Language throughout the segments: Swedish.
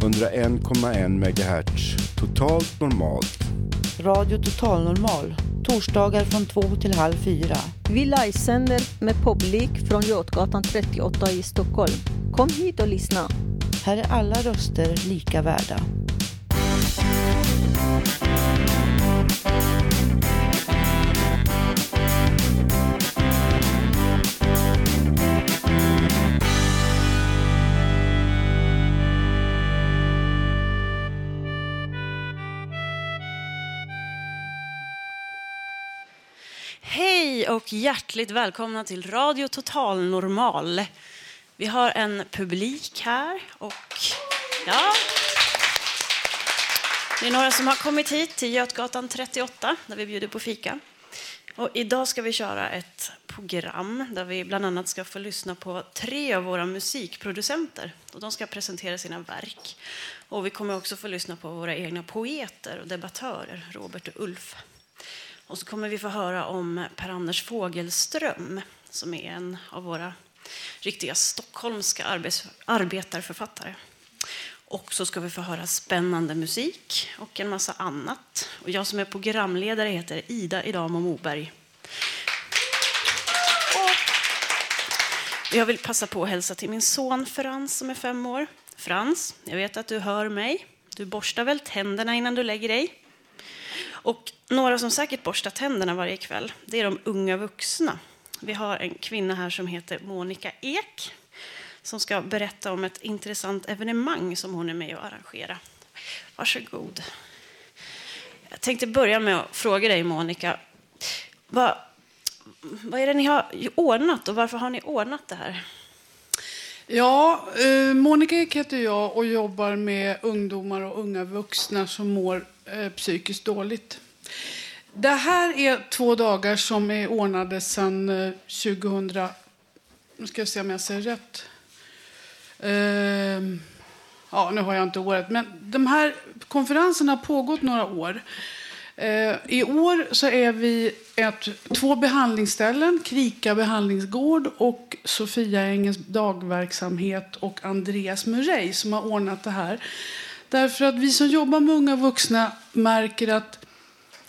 101,1 MHz. Totalt normalt. Radio Total Normal. Torsdagar från två till halv fyra. Vi livesänder med publik från Götgatan 38 i Stockholm. Kom hit och lyssna. Här är alla röster lika värda. Hej och hjärtligt välkomna till Radio Total Normal. Vi har en publik här och ja, det är några som har kommit hit till Götgatan 38 där vi bjuder på fika. Och idag ska vi köra ett program där vi bland annat ska få lyssna på tre av våra musikproducenter. Och de ska presentera sina verk. Och vi kommer också få lyssna på våra egna poeter och debattörer, Robert och Ulf. Och så kommer vi få höra om Per-Anders Fogelström som är en av våra riktiga stockholmska arbets- arbetarförfattare. Och så ska vi få höra spännande musik och en massa annat. Och jag som är programledare heter Ida Idamo Moberg. Och jag vill passa på att hälsa till min son Frans som är fem år. Frans, jag vet att du hör mig. Du borstar väl tänderna innan du lägger dig? Och några som säkert borstar tänderna varje kväll, det är de unga vuxna. Vi har en kvinna här som heter Monica Ek som ska berätta om ett intressant evenemang som hon är med och arrangerar. Varsågod. Jag tänkte börja med att fråga dig, Monica. Vad, vad är det ni har ordnat och varför har ni ordnat det här? Ja, eh, Monica Ek heter jag och jobbar med ungdomar och unga vuxna som mår Eh, psykiskt dåligt. Det här är två dagar som är ordnade sedan eh, 2000... Nu ska jag se om jag säger rätt. Uh, ja, nu har jag inte året. Men de här konferenserna har pågått några år. Eh, I år så är vi ett, två behandlingsställen, Krika behandlingsgård och Sofia Engens dagverksamhet och Andreas Murray som har ordnat det här. Därför att vi som jobbar med unga vuxna märker att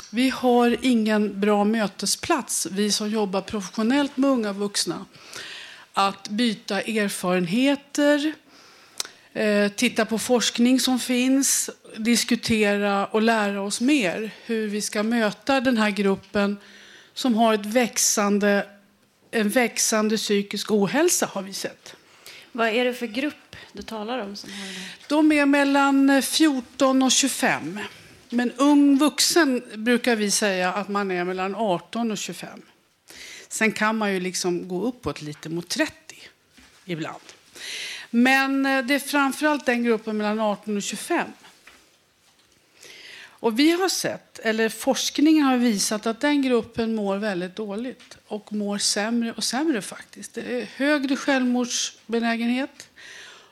vi har ingen bra mötesplats, vi som jobbar professionellt med unga vuxna. Att byta erfarenheter, eh, titta på forskning som finns, diskutera och lära oss mer hur vi ska möta den här gruppen som har ett växande, en växande psykisk ohälsa har vi sett. Vad är det för grupp du talar om? Som har? De är mellan 14 och 25. Men ung vuxen brukar vi säga att man är mellan 18 och 25. Sen kan man ju liksom gå uppåt lite mot 30 ibland. Men eh, det är framförallt den gruppen mellan 18 och 25. Och vi har sett, eller forskningen har visat att den gruppen mår väldigt dåligt och mår sämre och sämre faktiskt. Det är högre självmordsbenägenhet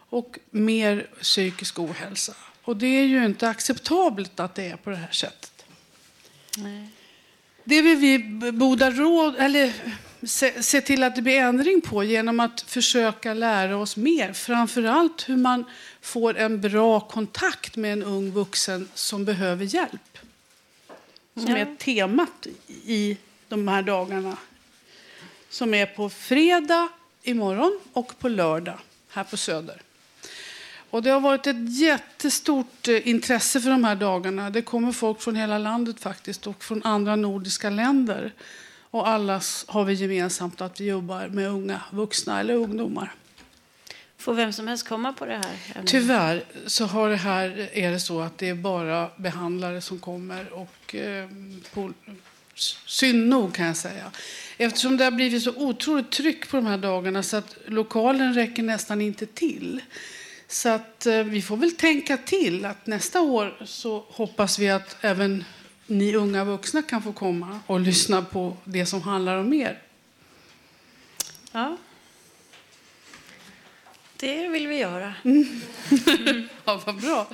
och mer psykisk ohälsa. Och det är ju inte acceptabelt att det är på det här sättet. Nej. Det vill vi boda råd, eller se, se till att det blir ändring på genom att försöka lära oss mer. Framförallt hur man får en bra kontakt med en ung vuxen som behöver hjälp. Som Ja. är temat i de här dagarna. Som är på fredag imorgon och på lördag här på Söder. Och det har varit ett jättestort eh, intresse för de här dagarna. Det kommer folk från hela landet faktiskt och från andra nordiska länder. Och allas har vi gemensamt att vi jobbar med unga vuxna eller ungdomar. Får vem som helst komma på det här? Tyvärr så har det här, är det så att det är bara behandlare som kommer. Och, eh, på, synd nog kan jag säga. Eftersom det har blivit så otroligt tryck på de här dagarna så att lokalen räcker nästan inte till. Så att eh, vi får väl tänka till att nästa år så hoppas vi att även ni unga vuxna kan få komma och lyssna på det som handlar om er. Ja. Det vill vi göra. Ja, vad bra.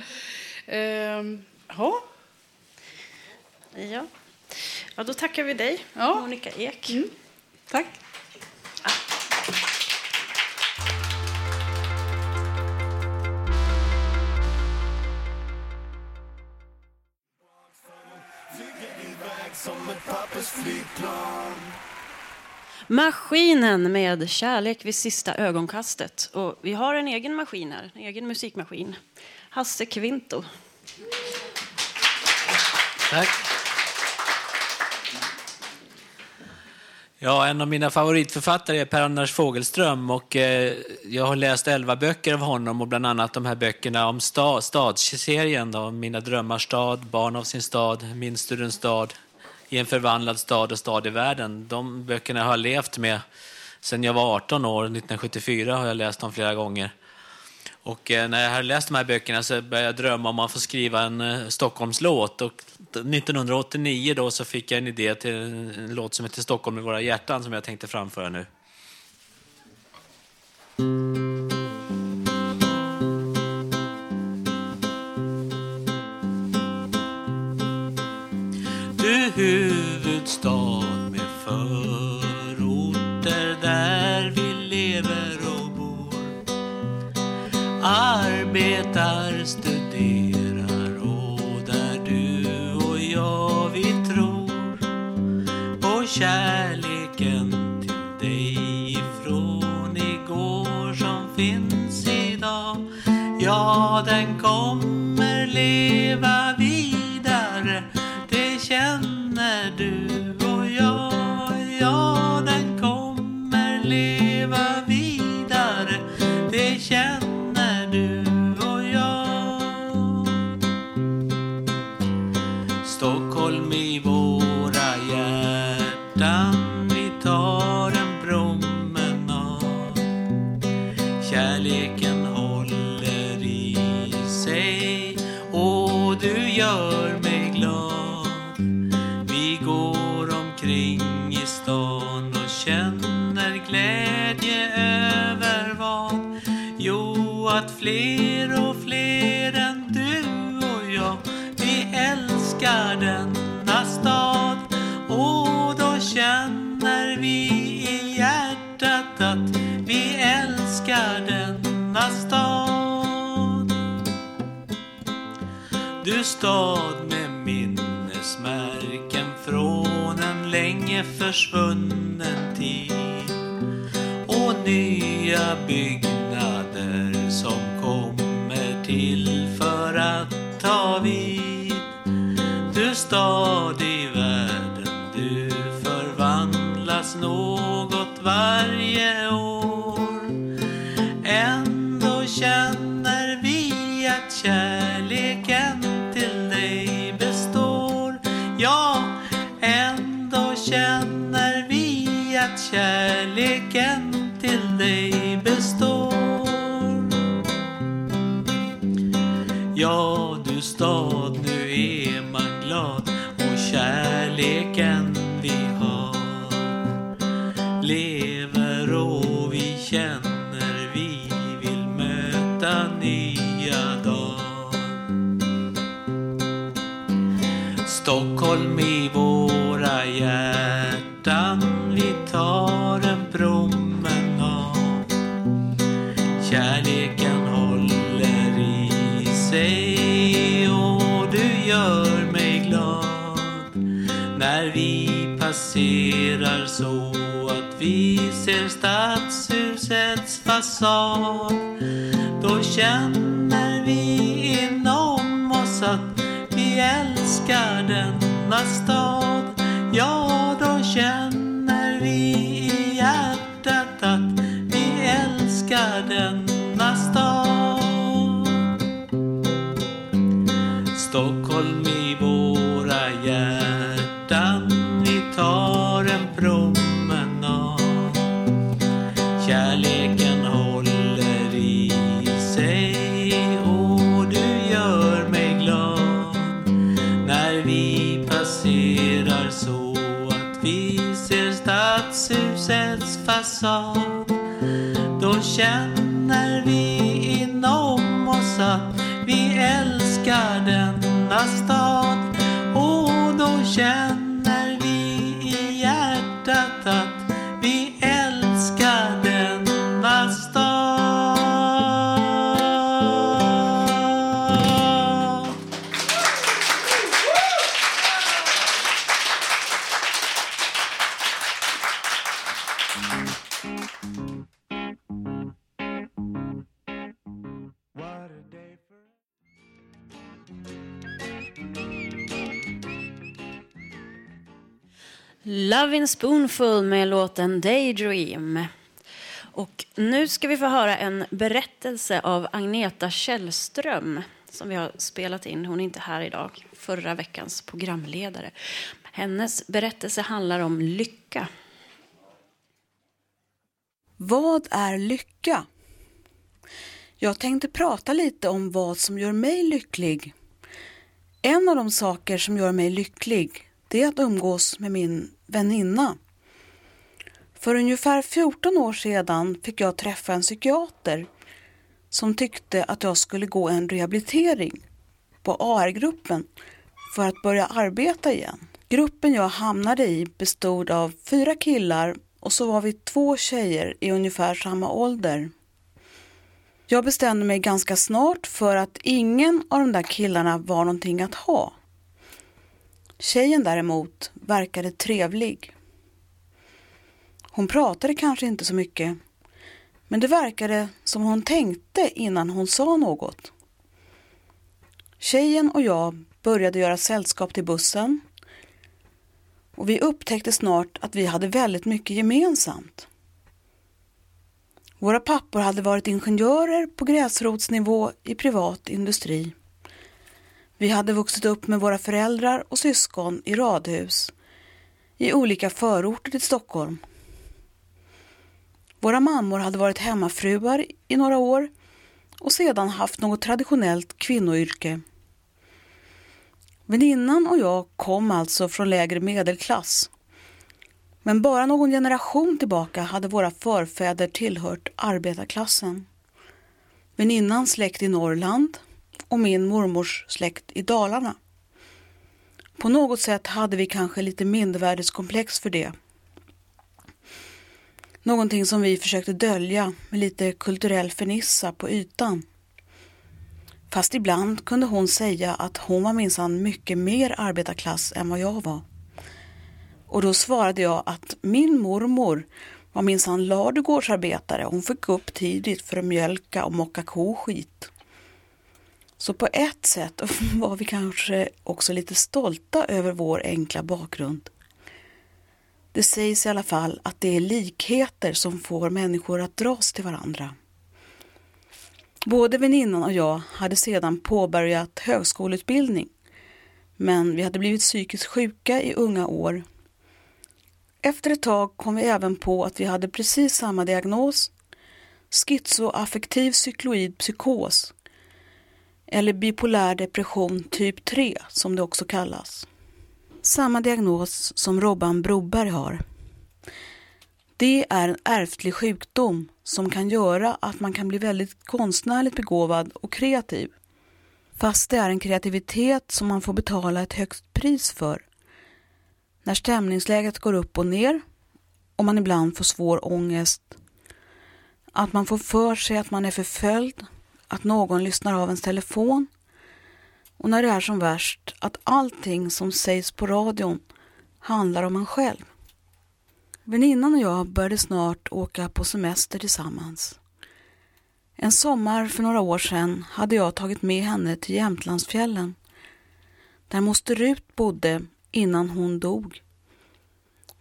Ehm, ja. Ja. ja, då tackar vi dig, Ja. Monica Ek. Tack. Maskinen med Kärlek vid sista ögonkastet. Och vi har en egen maskin här, en egen musikmaskin. Hasse Kvinto. Tack. Ja, en av mina favoritförfattare är Per-Anders Fogelström och eh, jag har läst elva böcker av honom och bland annat de här böckerna om stad, stadsserien då, Mina drömmars stad, Barn av sin stad, Minns du en stad, i en förvandlad stad och Stad i världen. De böckerna har jag levt med sedan jag var 18 år, 1974 har jag läst dem flera gånger. Och eh, när jag hade läst de här böckerna så började jag drömma om att få skriva en eh, Stockholmslåt. Och 1989 då så fick jag en idé till en, en låt som heter Stockholm i våra hjärtan som jag tänkte framföra nu. Arbetar, studerar och där du och jag vi tror på kärleken till dig ifrån igår som finns idag. Ja, den att fler och fler än du och jag Vi älskar denna stad. Och då känner vi i hjärtat att vi älskar denna stad. Du stad med minnesmärken från en länge försvunnen tid. Och nya byggnader att ta vid. Du stad i världen, du förvandlas något varje år. Ändå känner vi att kärleken till dig består. Ja, ändå känner vi att kärleken till dig består. Ja, du stad, nu är man glad och kärleken vi har lever och vi känner vi vill möta nya dagar. Stockholm i våra hjärtan vi tar passerar så att vi ser stadshusets fasad. Då känner vi inom oss att vi älskar denna stad. Ja, då känner Lovin' Spoonful med låten Daydream. Och nu ska vi få höra en berättelse av Agneta Källström som vi har spelat in. Hon är inte här idag, förra veckans programledare. Hennes berättelse handlar om lycka. Vad är lycka? Jag tänkte prata lite om vad som gör mig lycklig. En av de saker som gör mig lycklig det är att umgås med min väninna. För ungefär 14 år sedan fick jag träffa en psykiater som tyckte att jag skulle gå en rehabilitering på AR-gruppen för att börja arbeta igen. Gruppen jag hamnade i bestod av fyra killar och så var vi två tjejer i ungefär samma ålder. Jag bestämde mig ganska snart för att ingen av de där killarna var någonting att ha. Tjejen däremot verkade trevlig. Hon pratade kanske inte så mycket, men det verkade som hon tänkte innan hon sa något. Tjejen och jag började göra sällskap till bussen och vi upptäckte snart att vi hade väldigt mycket gemensamt. Våra pappor hade varit ingenjörer på gräsrotsnivå i privat industri. Vi hade vuxit upp med våra föräldrar och syskon i radhus i olika förorter till Stockholm. Våra mammor hade varit hemmafruar i några år och sedan haft något traditionellt kvinnoyrke. Väninnan och jag kom alltså från lägre medelklass. Men bara någon generation tillbaka hade våra förfäder tillhört arbetarklassen. Väninnans släkt i Norrland och min mormors släkt i Dalarna. På något sätt hade vi kanske lite mindervärdeskomplex för det. Någonting som vi försökte dölja med lite kulturell fernissa på ytan. Fast ibland kunde hon säga att hon var minsann mycket mer arbetarklass än vad jag var. Och då svarade jag att min mormor var minsann ladugårdsarbetare. Hon fick gå upp tidigt för att mjölka och mocka koskit. Så på ett sätt var vi kanske också lite stolta över vår enkla bakgrund. Det sägs i alla fall att det är likheter som får människor att dras till varandra. Både väninnan och jag hade sedan påbörjat högskoleutbildning men vi hade blivit psykiskt sjuka i unga år. Efter ett tag kom vi även på att vi hade precis samma diagnos, schizoaffektiv cykloid psykos eller bipolär depression typ 3 som det också kallas. Samma diagnos som Robban Broberg har. Det är en ärftlig sjukdom som kan göra att man kan bli väldigt konstnärligt begåvad och kreativ. Fast det är en kreativitet som man får betala ett högt pris för. När stämningsläget går upp och ner och man ibland får svår ångest. Att man får för sig att man är förföljd, att någon lyssnar av ens telefon och när det är som värst att allting som sägs på radion handlar om en själv. Väninnan och jag började snart åka på semester tillsammans. En sommar för några år sedan hade jag tagit med henne till Jämtlandsfjällen där moster Rut bodde innan hon dog.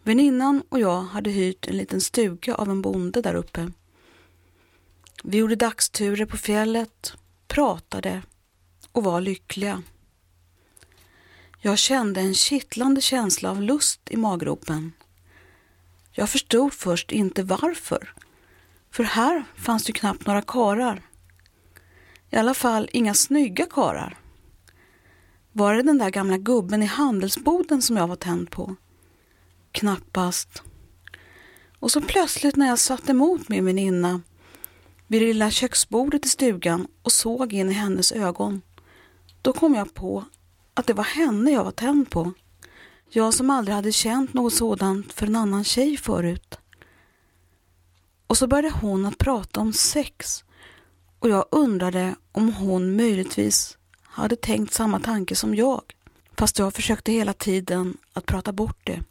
Väninnan och jag hade hyrt en liten stuga av en bonde där uppe. Vi gjorde dagsturer på fjället, pratade och var lyckliga. Jag kände en kittlande känsla av lust i maggropen. Jag förstod först inte varför. För här fanns det knappt några karar. I alla fall inga snygga karar. Var det den där gamla gubben i handelsboden som jag var tänd på? Knappast. Och så plötsligt när jag satt emot min väninna vid det lilla köksbordet i stugan och såg in i hennes ögon, då kom jag på att det var henne jag var tänd på. Jag som aldrig hade känt något sådant för en annan tjej förut. Och så började hon att prata om sex och jag undrade om hon möjligtvis hade tänkt samma tanke som jag, fast jag försökte hela tiden att prata bort det.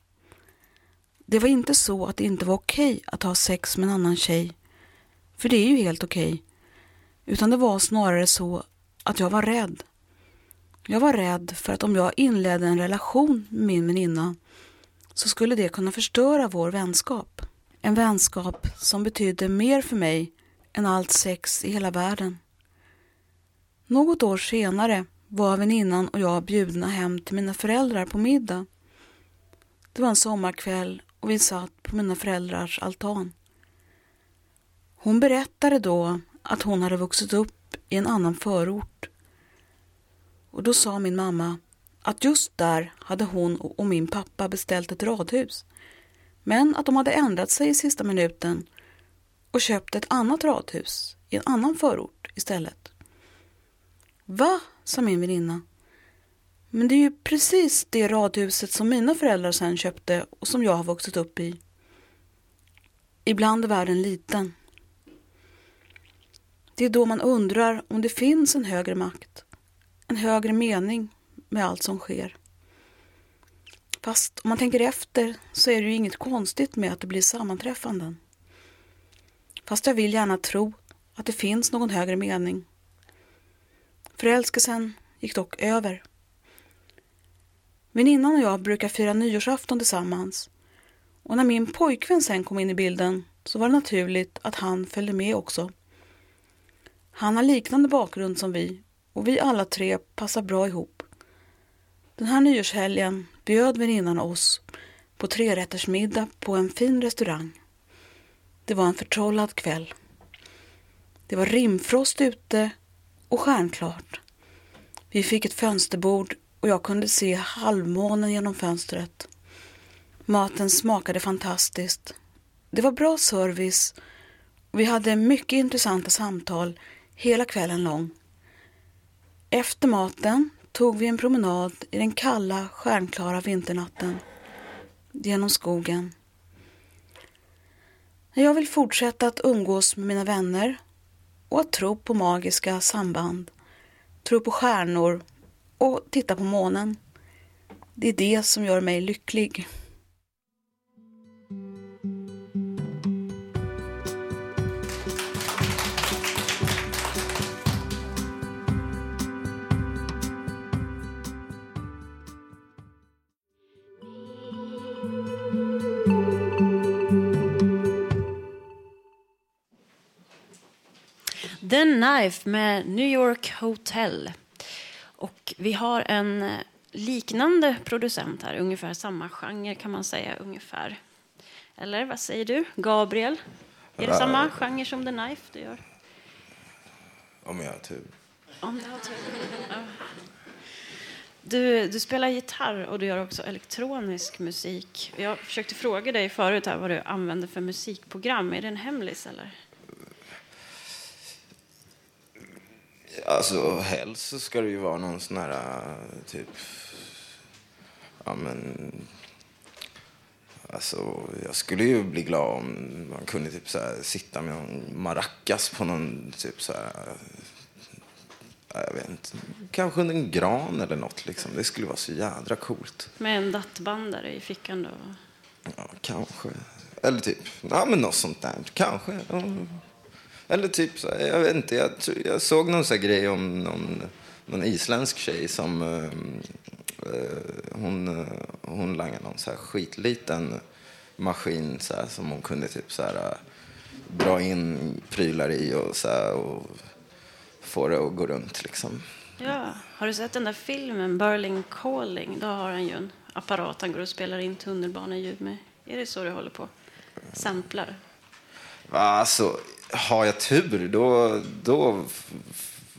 Det var inte så att det inte var okej att ha sex med en annan tjej, för det är ju helt okej, utan det var snarare så att jag var rädd. Jag var rädd för att om jag inledde en relation med min väninna så skulle det kunna förstöra vår vänskap. En vänskap som betydde mer för mig än allt sex i hela världen. Något år senare var väninnan och jag bjudna hem till mina föräldrar på middag. Det var en sommarkväll och vi satt på mina föräldrars altan. Hon berättade då att hon hade vuxit upp i en annan förort. Och då sa min mamma att just där hade hon och min pappa beställt ett radhus. Men att de hade ändrat sig i sista minuten och köpt ett annat radhus i en annan förort istället. Va? sa min väninna. Men det är ju precis det radhuset som mina föräldrar sen köpte och som jag har vuxit upp i. Ibland är världen liten. Det är då man undrar om det finns en högre makt, en högre mening med allt som sker. Fast om man tänker efter så är det ju inget konstigt med att det blir sammanträffanden. Fast jag vill gärna tro att det finns någon högre mening. Förälskelsen gick dock över. Väninnan och jag brukar fira nyårsafton tillsammans och när min pojkvän sen kom in i bilden så var det naturligt att han följde med också. Han har liknande bakgrund som vi och vi alla tre passar bra ihop. Den här nyårshelgen bjöd väninnan oss på trerättersmiddag på en fin restaurang. Det var en förtrollad kväll. Det var rimfrost ute och stjärnklart. Vi fick ett fönsterbord och jag kunde se halvmånen genom fönstret. Maten smakade fantastiskt. Det var bra service och vi hade mycket intressanta samtal hela kvällen lång. Efter maten tog vi en promenad i den kalla, stjärnklara vinternatten genom skogen. Jag vill fortsätta att umgås med mina vänner och att tro på magiska samband, tro på stjärnor och titta på månen. Det är det som gör mig lycklig. The Knife med New York Hotel. Och vi har en eh, liknande producent här, ungefär samma genre kan man säga. ungefär. Eller vad säger du, Gabriel? Är det samma genre som The Knife du gör? Om jag har tur. Om du har tur. Ja. Du, du spelar gitarr och du gör också elektronisk musik. Jag försökte fråga dig förut här vad du använder för musikprogram. Är det en hemlis eller? Alltså helst så ska det ju vara någon sån här typ... Ja men... Alltså jag skulle ju bli glad om man kunde typ så här, sitta med en maracas på någon typ så här... Jag vet inte. Kanske under en gran eller något liksom. Det skulle vara så jädra coolt. Med en dattbandare i fickan då? Ja, kanske. Eller typ, ja men något sånt där. Kanske. Ja. Eller typ, så, jag vet inte, jag, jag såg någon så grej om någon, någon isländsk tjej som eh, eh hon, eh, hon langade någon så här skitliten maskin så här, som hon kunde typ så här, eh, dra in prylar i och, så här, och få det att gå runt liksom. Ja, har du sett den där filmen Burling Calling? Då har han ju en apparat han går och spelar in tunnelbaneljud med. Är det så du håller på? Samplar? Alltså, har jag tur, då, då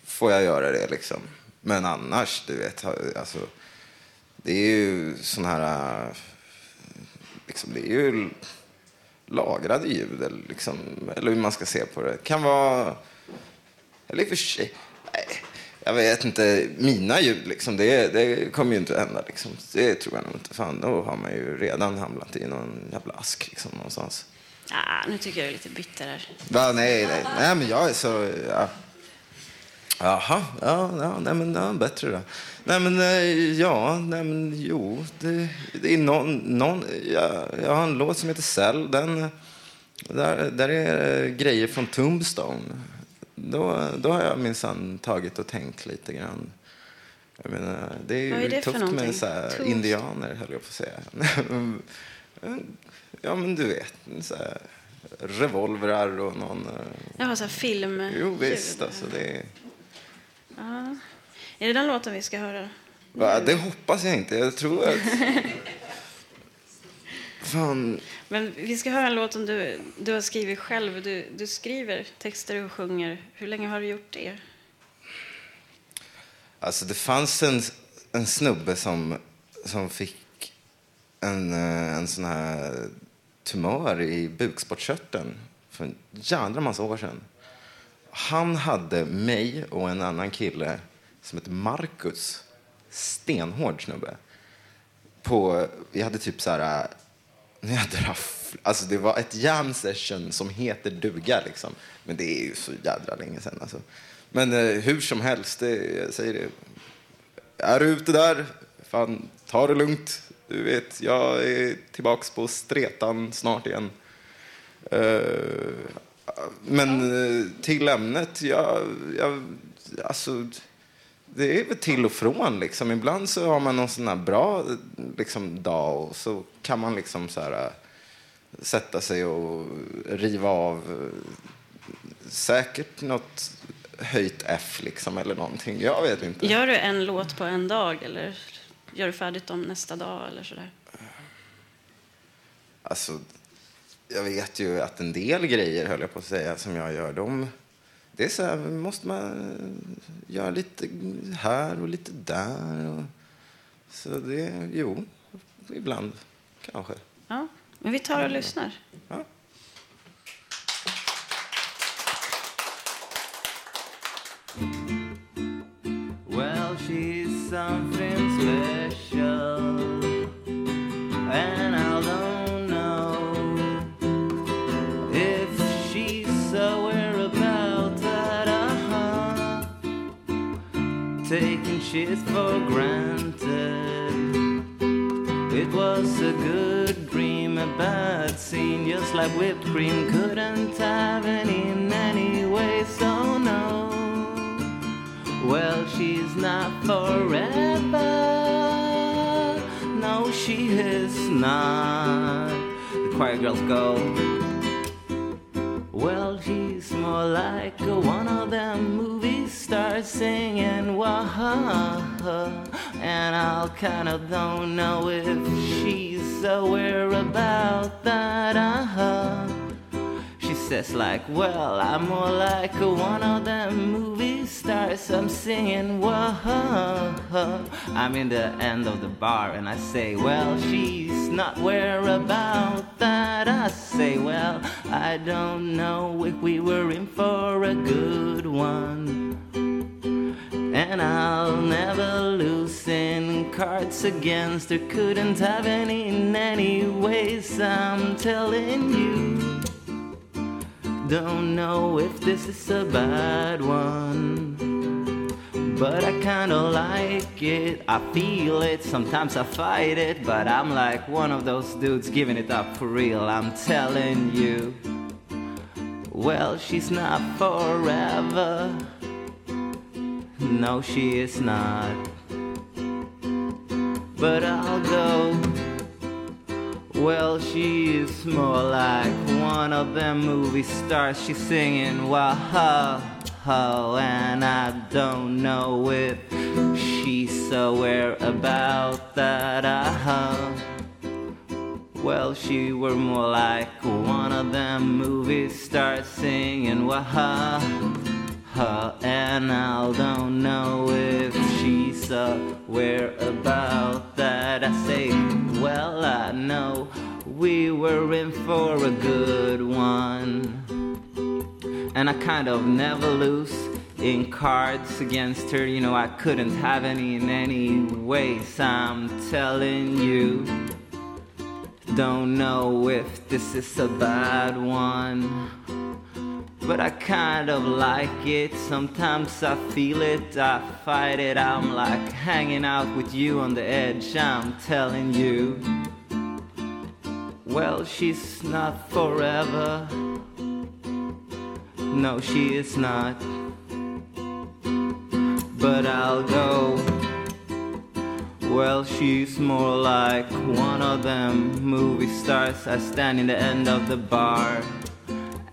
får jag göra det. Liksom. Men annars, du vet, alltså, det är ju sån här... Liksom, det är ju lagrade ljud eller, liksom, eller hur man ska se på det. Det kan vara, eller i och för sig, nej, jag vet inte, mina ljud liksom, det, det kommer ju inte att hända liksom. Det tror jag nog inte. Fan, då har man ju redan hamnat i någon jävla ask liksom någonstans. Ah, nu tycker jag du är lite bitter här. Va, nej, nej, nej, men jag är så... Ja. Jaha, ja, ja, nej, men ja, bättre då. Nej, men eh, ja, nej, men jo, det, det är någon, någon ja, jag har en låt som heter Cell. Den, där, där är eh, grejer från Tombstone. Då, då har jag minsann tagit och tänkt lite grann. Jag menar, det är Vad är det tufft med så här, indianer, höll jag på att säga. ja, men du vet, så här, revolvrar och någon... eh, Jag har så här film. Jo, visst. Alltså, det, är- Ja. Är det den låten vi ska höra? va, det hoppas jag inte. Jag tror att... Fan. Men vi ska höra en låt som du, du har skrivit själv. Du, du skriver texter och sjunger. Hur länge har du gjort det? Alltså, det fanns en, en snubbe som, som fick en, eh, en sån här tumör i bukspottkörteln för en jädra massa år sedan. Han hade mig och en annan kille som hette Marcus, stenhård snubbe. På, vi hade typ så här, eh, alltså det var ett jam session som heter duga liksom. Men det är ju så jädra länge sedan alltså. Men eh, hur som helst, det, jag säger det. Är du ute där? Fan, ta det lugnt. Du vet, jag är tillbaks på stretan snart igen. Eh, men eh, till ämnet, jag, jag, alltså, det är väl till och från. Liksom. Ibland så har man någon sån här bra liksom, dag och så kan man liksom så här, äh, sätta sig och riva av säkert något höjt F liksom, eller någonting. Jag vet inte. Gör du en låt på en dag eller gör du färdigt dem nästa dag eller sådär? Alltså, jag vet ju att en del grejer, höll jag på att säga, som jag gör, de, det är så här, måste man göra lite här och lite där. Och, så det, jo, ibland kanske. Ja, men vi tar och lyssnar. Ja. Taking for granted. It was a good dream, a bad scene, just like whipped cream. Couldn't have any in any way, so no. Well, she's not forever. No, she is not. The choir girls go. Well, she's more like a one of stars singing wah And I'll kind of don't know if she's aware about that. Uh-huh. She says like, well, I'm more like one of them movie stars. I'm singing whoa. I'm in the end of the bar and I say, well, she's not where about that. I say, well, I don't know if we were in for a good one. And I'll never lose in cards against her. Couldn't have any in any ways. I'm telling you. Don't know if this is a bad one. But I kinda like it, I feel it, sometimes I fight it, but I'm like one of those dudes giving it up for real, I'm telling you. Well, she's not forever. No, she is not. But I'll go. Well, she is more like one of them movie stars. She's singing ho, and I don't know if she's aware about that. Uh-huh. Well, she were more like one of them movie stars singing wow, ho, and I don't know if she's aware about that. I say, well, I know we were in for a good one. And I kind of never lose in cards against her. You know, I couldn't have any in any ways. I'm telling you. Don't know if this is a bad one. But I kind of like it. Sometimes I feel it, I fight it. I'm like hanging out with you on the edge. I'm telling you. Well, she's not forever. No, she is not. But I'll go. Well, she's more like one of them movie stars. I stand in the end of the bar.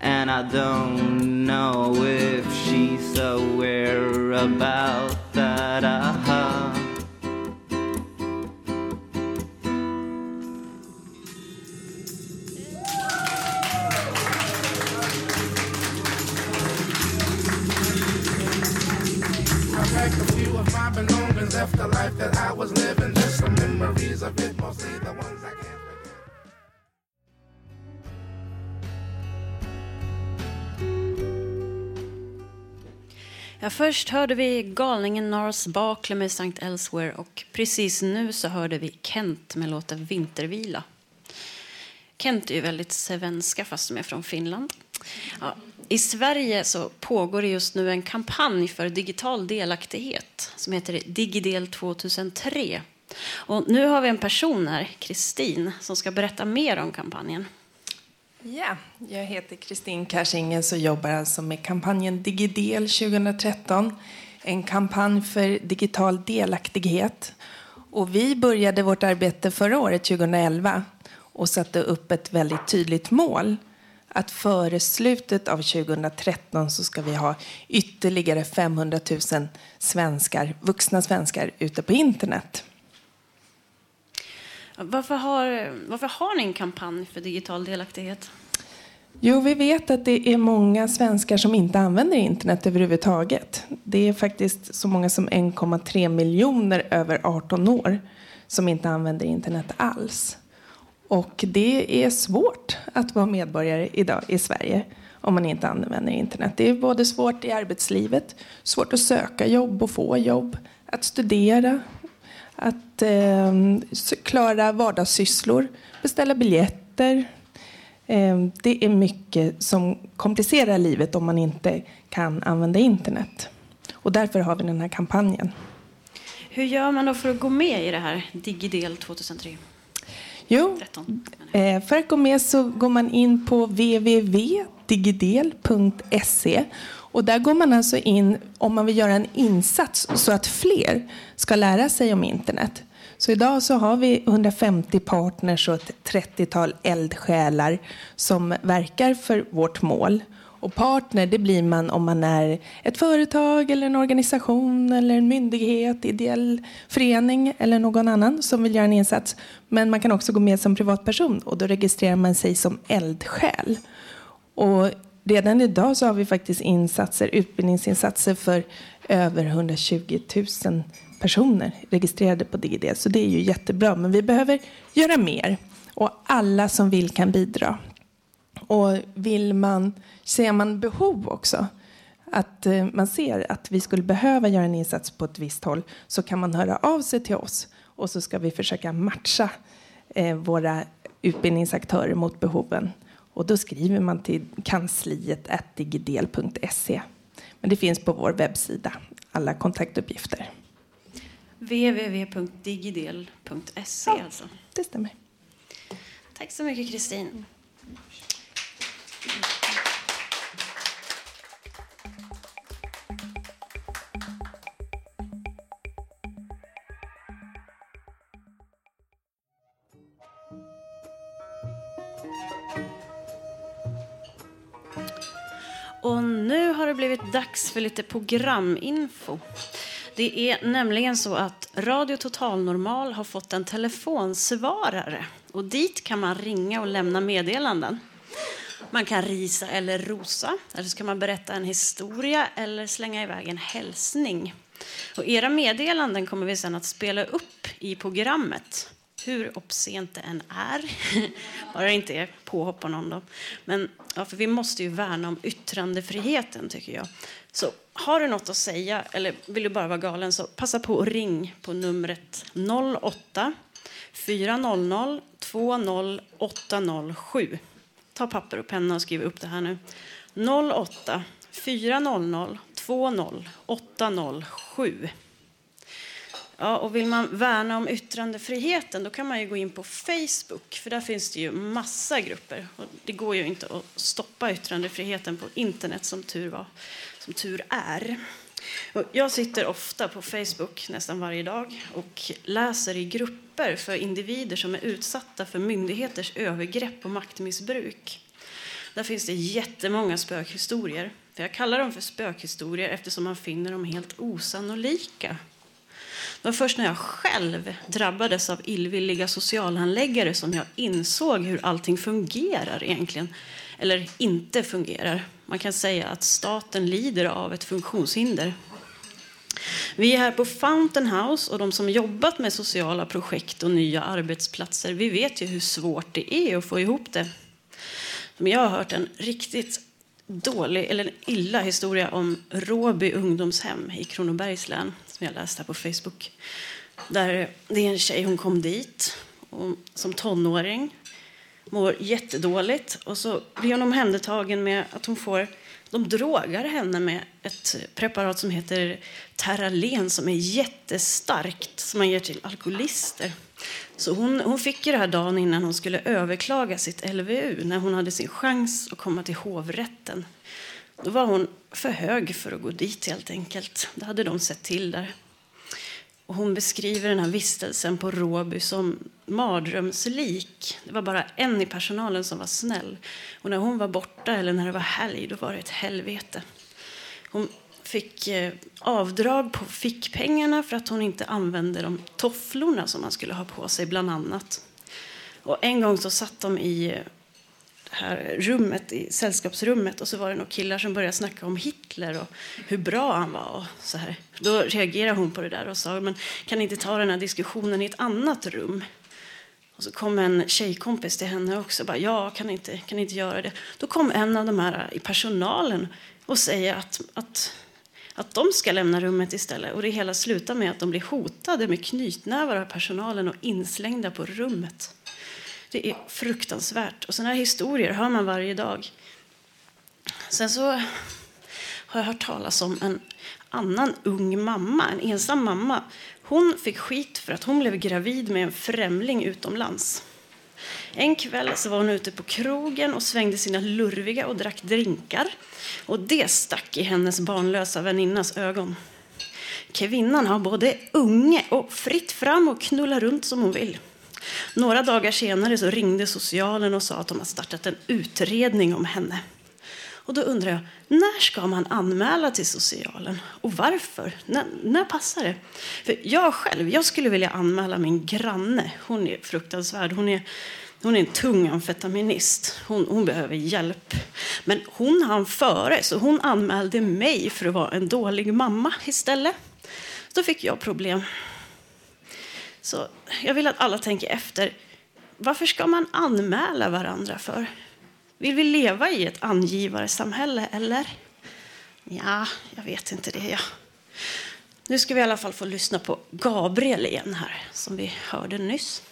And I don't know if she's aware about that. Uh-huh. I packed a few of my belongings, left the life that I was living. Just some memories of it, mostly the ones Ja, först hörde vi galningen Nars Bakle med St. Elsewhere och precis nu så hörde vi Kent med låten Vintervila. Kent är ju väldigt svenska fast de är från Finland. Ja, I Sverige så pågår det just nu en kampanj för digital delaktighet som heter Digidel 2003. Och nu har vi en person här, Kristin, som ska berätta mer om kampanjen. Ja, jag heter Kristin Karsingels och jobbar alltså med kampanjen Digidel 2013. En kampanj för digital delaktighet. Och vi började vårt arbete förra året, 2011, och satte upp ett väldigt tydligt mål. Att före slutet av 2013 så ska vi ha ytterligare 500 000 svenskar, vuxna svenskar ute på internet. Varför har, varför har ni en kampanj för digital delaktighet? Jo, vi vet att det är många svenskar som inte använder internet överhuvudtaget. Det är faktiskt så många som 1,3 miljoner över 18 år som inte använder internet alls. Och det är svårt att vara medborgare idag i Sverige om man inte använder internet. Det är både svårt i arbetslivet, svårt att söka jobb och få jobb, att studera, att eh, klara vardagssysslor, beställa biljetter. Eh, det är mycket som komplicerar livet om man inte kan använda internet. Och därför har vi den här kampanjen. Hur gör man då för att gå med i det här Digidel 2003? Jo, eh, för att gå med så går man in på www.digidel.se och där går man alltså in om man vill göra en insats så att fler ska lära sig om internet. Så idag så har vi 150 partners och ett 30-tal eldsjälar som verkar för vårt mål. Och partner det blir man om man är ett företag eller en organisation eller en myndighet, ideell förening eller någon annan som vill göra en insats. Men man kan också gå med som privatperson och då registrerar man sig som eldsjäl. Och redan idag så har vi faktiskt insatser, utbildningsinsatser för över 120 000 personer registrerade på Digidel. Så det är ju jättebra. Men vi behöver göra mer. Och alla som vill kan bidra. Och vill man, ser man behov också, att eh, man ser att vi skulle behöva göra en insats på ett visst håll, så kan man höra av sig till oss. Och så ska vi försöka matcha eh, våra utbildningsaktörer mot behoven. Och då skriver man till kansliet digidel.se. Men det finns på vår webbsida, alla kontaktuppgifter. www.digidel.se Ja. alltså. Det stämmer. Tack så mycket Kristin. Dags för lite programinfo. Det är nämligen så att Radio Total Normal har fått en telefonsvarare. Och dit kan man ringa och lämna meddelanden. Man kan risa eller rosa, eller så kan man berätta en historia eller slänga iväg en hälsning. Och era meddelanden kommer vi sen att spela upp i programmet hur obscent det än är. Bara det inte är påhopp på någon. Då. Men ja, för vi måste ju värna om yttrandefriheten, tycker jag. Så har du något att säga, eller vill du bara vara galen, så passa på att ring på numret 08 400 20807. Ta papper och penna och skriv upp det här nu. 08 400 20807. Ja, och vill man värna om yttrandefriheten då kan man ju gå in på Facebook för där finns det ju massa grupper. Och det går ju inte att stoppa yttrandefriheten på internet som tur, var, som tur är. Och jag sitter ofta på Facebook nästan varje dag och läser i grupper för individer som är utsatta för myndigheters övergrepp och maktmissbruk. Där finns det jättemånga spökhistorier. Jag kallar dem för spökhistorier eftersom man finner dem helt osannolika. Det var först när jag själv drabbades av illvilliga socialhandläggare som jag insåg hur allting fungerar egentligen. Eller inte fungerar. Man kan säga att staten lider av ett funktionshinder. Vi är här på Fountain House och de som jobbat med sociala projekt och nya arbetsplatser, vi vet ju hur svårt det är att få ihop det. Men jag har hört en riktigt dålig, eller illa historia om Råby ungdomshem i Kronobergs län som jag läste här på Facebook. Där det är en tjej, hon kom dit och, som tonåring, mår jättedåligt och så blir hon omhändertagen med att hon får de drogar henne med ett preparat som heter Terralen som är jättestarkt som man ger till alkoholister. Så hon, hon fick ju det här dagen innan hon skulle överklaga sitt LVU när hon hade sin chans att komma till hovrätten. Då var hon för hög för att gå dit helt enkelt. Det hade de sett till där. Och hon beskriver den här vistelsen på Råby som mardrömslik. Det var bara en i personalen som var snäll. Och när hon var borta eller när det var helg, då var det ett helvete. Hon fick eh, avdrag på fickpengarna för att hon inte använde de tofflorna som man skulle ha på sig, bland annat. Och en gång så satt de i eh, här rummet, i sällskapsrummet och så var det några killar som började snacka om Hitler och hur bra han var. Och så här. Då reagerade hon på det där och sa men kan ni inte ta den här diskussionen i ett annat rum? Och så kom en tjejkompis till henne också. Bara, ja, kan inte, kan inte göra det. Då kom en av de här i personalen och säger att, att, att de ska lämna rummet istället. Och det hela slutar med att de blir hotade med knytnävar av personalen och inslängda på rummet. Det är fruktansvärt. Och sådana här historier hör man varje dag. Sen så har jag hört talas om en annan ung mamma, en ensam mamma. Hon fick skit för att hon blev gravid med en främling utomlands. En kväll så var hon ute på krogen och svängde sina lurviga och drack drinkar. Och det stack i hennes barnlösa väninnas ögon. Kvinnan har både unge och fritt fram och knulla runt som hon vill. Några dagar senare så ringde socialen och sa att de har startat en utredning om henne. Och då undrar jag, när ska man anmäla till socialen? Och varför? När, när passar det? För jag själv, jag skulle vilja anmäla min granne. Hon är fruktansvärd. Hon är, hon är en tung amfetaminist. Hon, hon behöver hjälp. Men hon hann före, så hon anmälde mig för att vara en dålig mamma istället. Då fick jag problem. Så jag vill att alla tänker efter. Varför ska man anmäla varandra för? Vill vi leva i ett angivarsamhälle, eller? Ja, jag vet inte det. Ja. Nu ska vi i alla fall få lyssna på Gabriel igen här, som vi hörde nyss.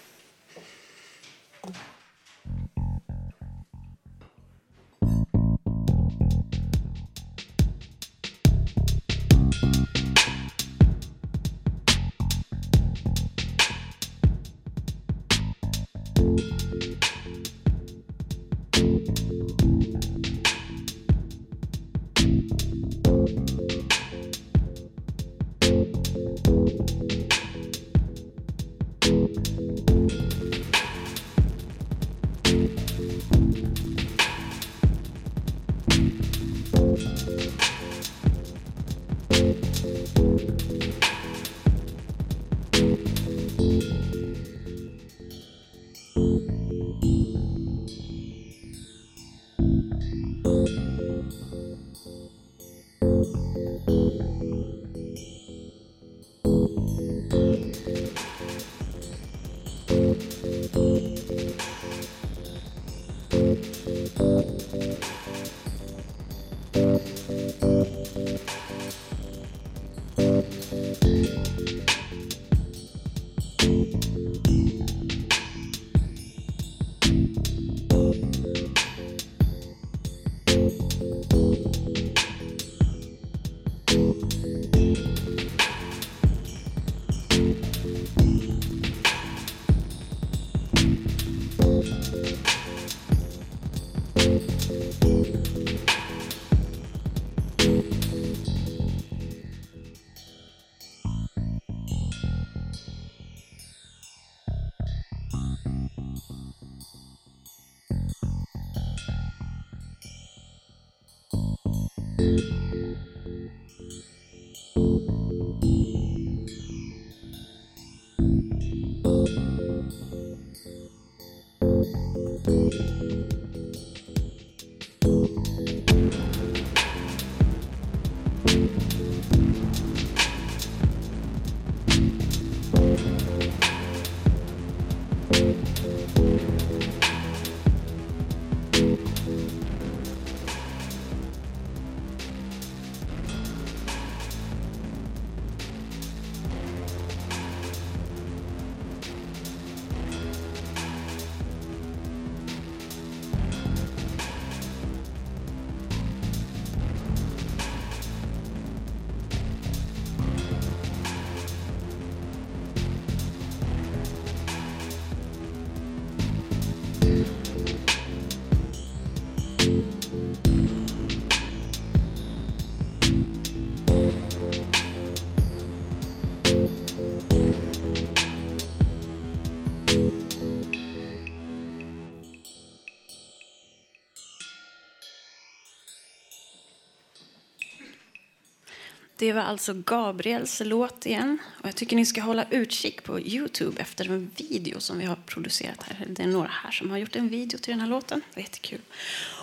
Det var alltså Gabriels låt igen. Och jag tycker ni ska hålla utkik på Youtube efter en video som vi har producerat här. Det är några här som har gjort en video till den här låten. Det är jättekul.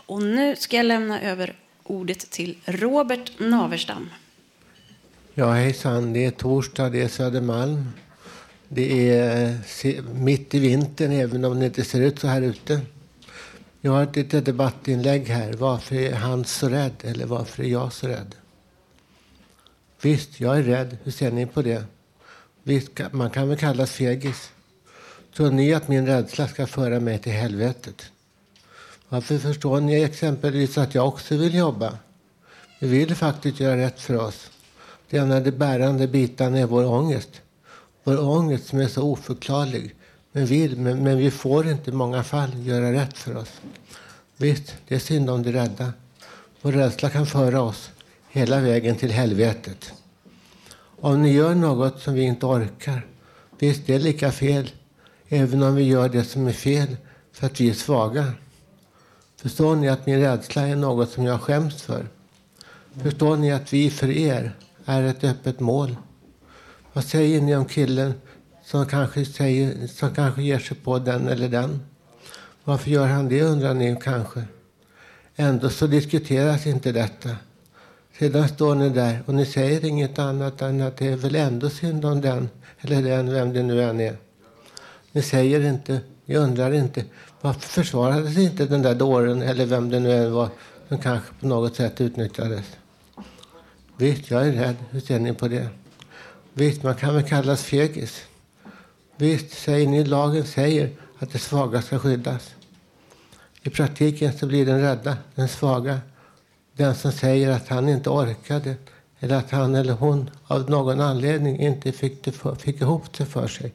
Och nu ska jag lämna över ordet till Robert Naverstam. Ja, hejsan. Det är torsdag, det är Södermalm. Det är mitt i vintern, även om det inte ser ut så här ute. Jag har ett litet debattinlägg här. Varför är han så rädd? Eller varför är jag så rädd? Visst, jag är rädd. Hur ser ni på det? Visst, man kan väl kallas fegis. Tror ni att min rädsla ska föra mig till helvetet? Varför förstår ni exempelvis att jag också vill jobba? Vi vill faktiskt göra rätt för oss. Det enda de bärande bitarna är vår ångest. Vår ångest som är så oförklarlig. Men, vill, men, men vi får inte i många fall göra rätt för oss. Visst, det är synd om de rädda. Vår rädsla kan föra oss hela vägen till helvetet. Om ni gör något som vi inte orkar, visst det är lika fel. Även om vi gör det som är fel för att vi är svaga. Förstår ni att min rädsla är något som jag skäms för? Förstår ni att vi för er är ett öppet mål? Vad säger ni om killen som kanske, säger, som kanske ger sig på den eller den? Varför gör han det undrar ni kanske. Ändå så diskuteras inte detta. Sedan står ni där och ni säger inget annat än att det är väl ändå synd om den eller den, vem det nu än är. Ni säger inte, ni undrar inte. Varför försvarades inte den där dåren eller vem det nu än var som kanske på något sätt utnyttjades? Visst, jag är rädd. Hur ser ni på det? Visst, man kan väl kallas fegis. Visst, säger ni, lagen säger att det svaga ska skyddas. I praktiken så blir den rädda, den svaga, den som säger att han inte orkade eller att han eller hon av någon anledning inte fick, det för, fick ihop det för sig.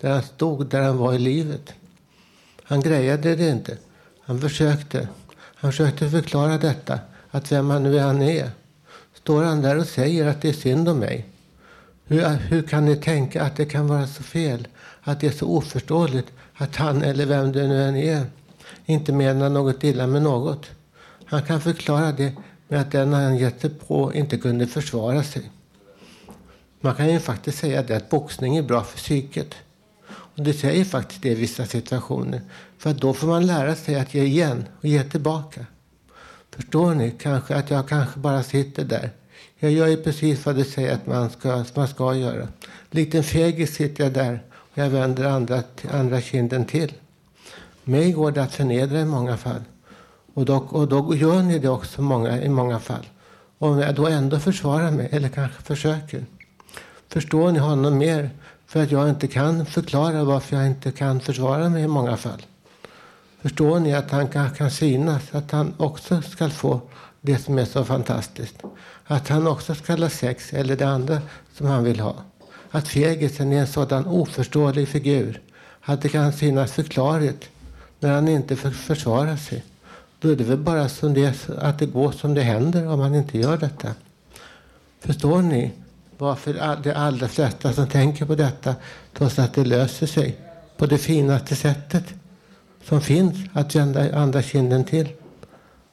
Där han stod, där han var i livet. Han grejade det inte. Han försökte. Han försökte förklara detta, att vem han nu än är. Står han där och säger att det är synd om mig? Hur, hur kan ni tänka att det kan vara så fel? Att det är så oförståeligt att han eller vem det nu än är inte menar något illa med något. Han kan förklara det med att den han gett sig på inte kunde försvara sig. Man kan ju faktiskt säga det att boxning är bra för psyket. Och det säger faktiskt det i vissa situationer. För då får man lära sig att ge igen och ge tillbaka. Förstår ni kanske att jag kanske bara sitter där. Jag gör ju precis vad det säger att man ska, man ska göra. Likt en fegis sitter jag där och jag vänder andra, andra kinden till. Mig går det att förnedra i många fall. Och då, och då gör ni det också många, i många fall. Om jag då ändå försvarar mig, eller kanske försöker. Förstår ni honom mer för att jag inte kan förklara varför jag inte kan försvara mig i många fall? Förstår ni att han kan, kan synas, att han också ska få det som är så fantastiskt? Att han också ska ha sex, eller det andra som han vill ha? Att fegisen är en sådan oförståelig figur, att det kan synas förklarligt när han inte försvarar sig. Då är det väl bara som det, att det går som det händer om man inte gör detta. Förstår ni varför de allra flesta som tänker på detta trots att det löser sig på det finaste sättet som finns att vända andra kinden till?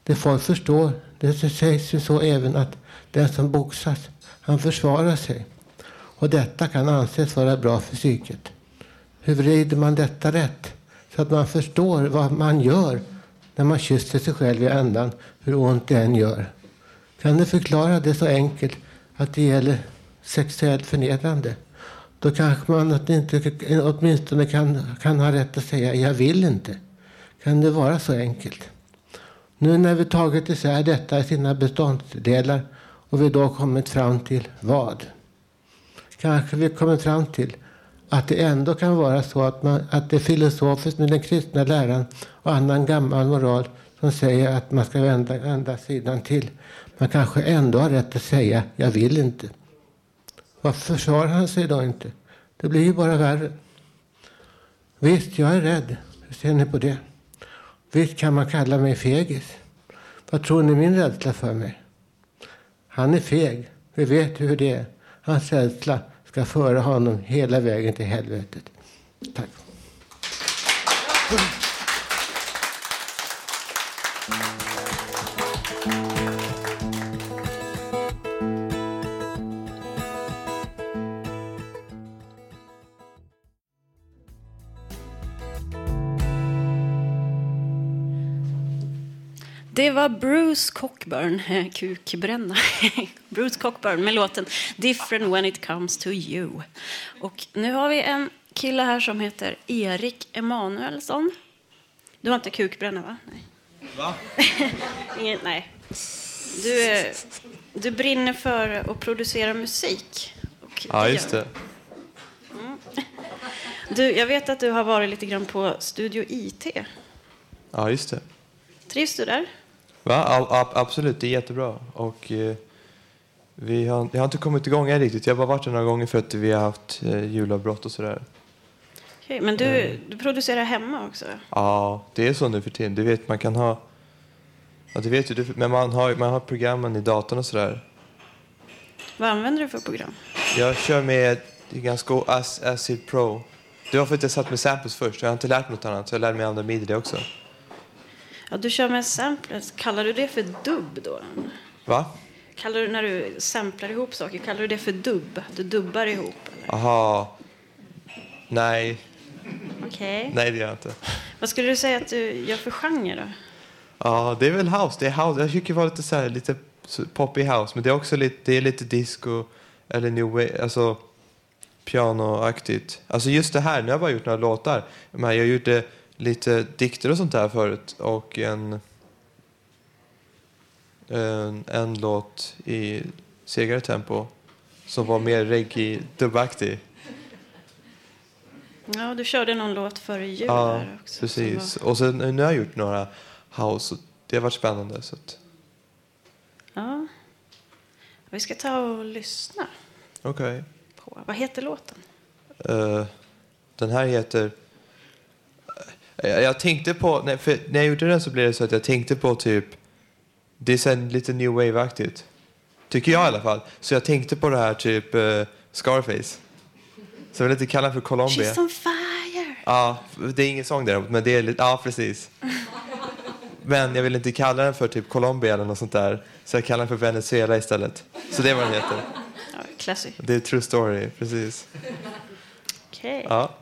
Det folk förstår Det sägs ju så även att den som boxas, han försvarar sig. Och detta kan anses vara bra för psyket. Hur vrider man detta rätt? Så att man förstår vad man gör när man kysser sig själv i ändan, hur ont det än gör. Kan du förklara det så enkelt att det gäller sexuellt förnedrande? Då kanske man inte, eh, åtminstone kan, kan ha rätt att säga jag vill inte. Kan det vara så enkelt? Nu när vi tagit isär detta i sina beståndsdelar och vi då kommit fram till vad? Kanske vi kommit fram till att det ändå kan vara så att, man, att det är filosofiskt med den kristna läran och annan gammal moral som säger att man ska vända, andra sidan till. Man kanske ändå har rätt att säga jag vill inte. Varför försvarar han sig då inte? Det blir ju bara värre. Visst, jag är rädd. Hur ser ni på det? Visst kan man kalla mig fegis. Vad tror ni min rädsla för mig? Han är feg. Vi vet hur det är. Hans rädsla ska föra honom hela vägen till helvetet. Tack. Det var Bruce Cockburn, eh, kukbränna. Bruce Cockburn med låten Different when it comes to you. Och nu har vi en kille här som heter Erik Emanuelsson. Du har inte kukbränna, va? Nej. Va? Ingen, nej. Du, eh, du brinner för att producera musik. Och Ja, just det. Mm. Du, jag vet att du har varit lite grann på Studio IT. Ja, just det. Trivs du där? Va? Ab- absolut, det är jättebra. Och, eh, vi har, jag har inte kommit igång än riktigt. Jag har bara varit där några gånger för att vi har haft eh, julavbrott och sådär. Okej, men du, Mm. du producerar hemma också? Ja, det är så nu för tiden. Du vet, man kan ha... Ja, du vet du, men man har, man har programmen i datorn och sådär. Vad använder du för program? Jag kör med det ganska Ac- Acid Pro. Det var för att jag satt med samples först. Jag har inte lärt mig något annat, så jag lärde mig använda midi det också. Ja, du kör med samplers. Kallar du det för dubb då? Va? Kallar du när du samplar ihop saker, kallar du det för dubb? Du dubbar ihop? Aha. Nej. Okej. Nej, det gör jag inte. Vad skulle du säga att du gör för genre då? Ja, det är väl house. Det är house. Jag tycker det var lite så här, lite poppy house, men det är också lite, det är lite disco eller new wave, alltså pianoaktigt. Alltså just det här, nu har jag bara gjort några låtar, men jag gjorde lite dikter och sånt där förut och en en, en låt i segare tempo som var mer reggae dubbaktig. Ja, du körde någon låt före jul Ja, också. precis. var- Och sen nu har jag gjort några house och det har varit spännande. Så att, Ja. Vi ska ta och lyssna okej. på. Vad heter låten? Eh, den här heter... Eh, jag, tänkte på... För när jag gjorde den så blev det så att jag tänkte på typ... Det är sen lite new wave-aktigt. Tycker jag i alla fall. Så jag tänkte på det här typ eh, Scarface. Så jag vill inte kalla den för Colombia. She's on fire! Ja, det är ingen sång däremot, men det är lite... Ja, precis. Men jag vill inte kalla den för typ Colombia eller något sånt där. Så jag kallar den för Venezuela istället. Så det är vad den heter. Ja, classy. Det är true story, precis. Okej. Ja.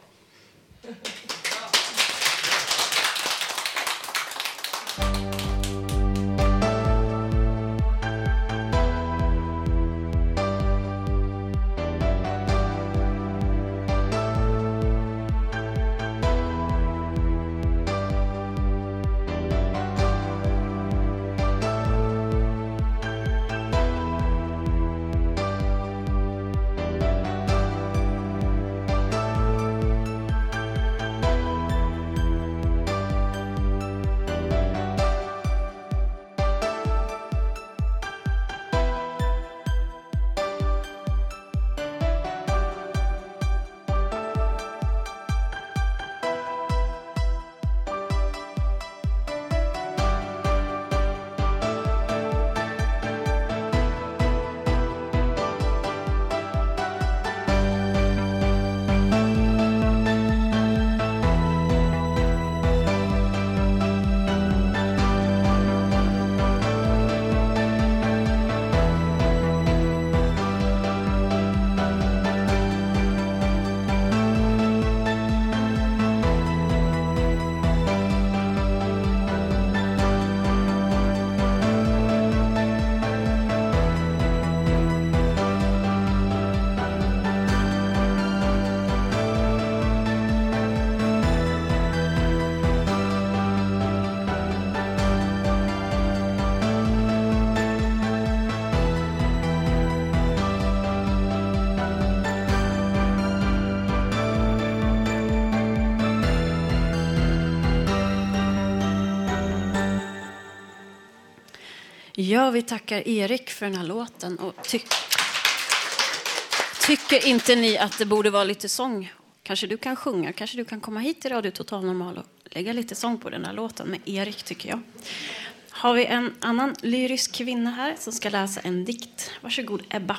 Ja, vi tackar Erik för den här låten. Och ty tycker inte ni att det borde vara lite sång? Kanske du kan sjunga, kanske du kan komma hit till Radio Total Normal och lägga lite sång på den här låten med Erik, tycker jag. Har vi en annan lyrisk kvinna här som ska läsa en dikt? Varsågod, Ebba.